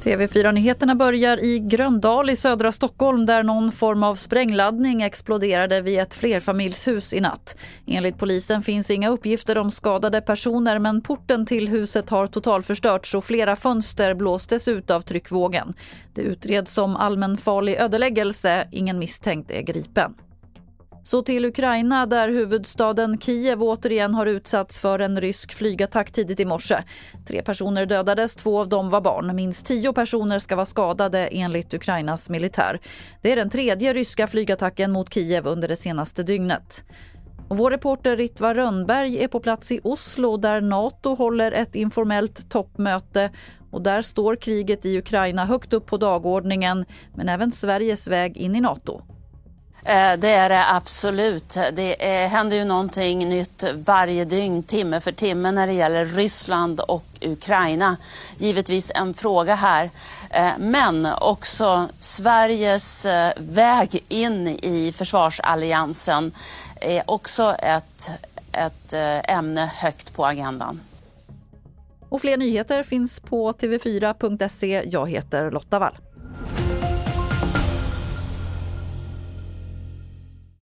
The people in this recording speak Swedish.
TV4-nyheterna börjar i Gröndal i södra Stockholm där någon form av sprängladdning exploderade vid ett flerfamiljshus i natt. Enligt polisen finns inga uppgifter om skadade personer men porten till huset har totalförstörts och flera fönster blåstes ut av tryckvågen. Det utreds som allmänfarlig ödeläggelse. Ingen misstänkt är gripen. Så till Ukraina där huvudstaden Kiev återigen har utsatts för en rysk flygattack tidigt i morse. Tre personer dödades, två av dem var barn. Minst tio personer ska vara skadade enligt Ukrainas militär. Det är den tredje ryska flygattacken mot Kiev under det senaste dygnet. Och vår reporter Ritva Rönnberg är på plats i Oslo där Nato håller ett informellt toppmöte och där står kriget i Ukraina högt upp på dagordningen men även Sveriges väg in i Nato. Eh, det är det absolut. Det är, händer ju någonting nytt varje dygn, timme för timme när det gäller Ryssland och Ukraina. Givetvis en fråga här. Eh, men också Sveriges väg in i försvarsalliansen är också ett, ett ämne högt på agendan. Och fler nyheter finns på tv4.se. Jag heter Lotta Wall.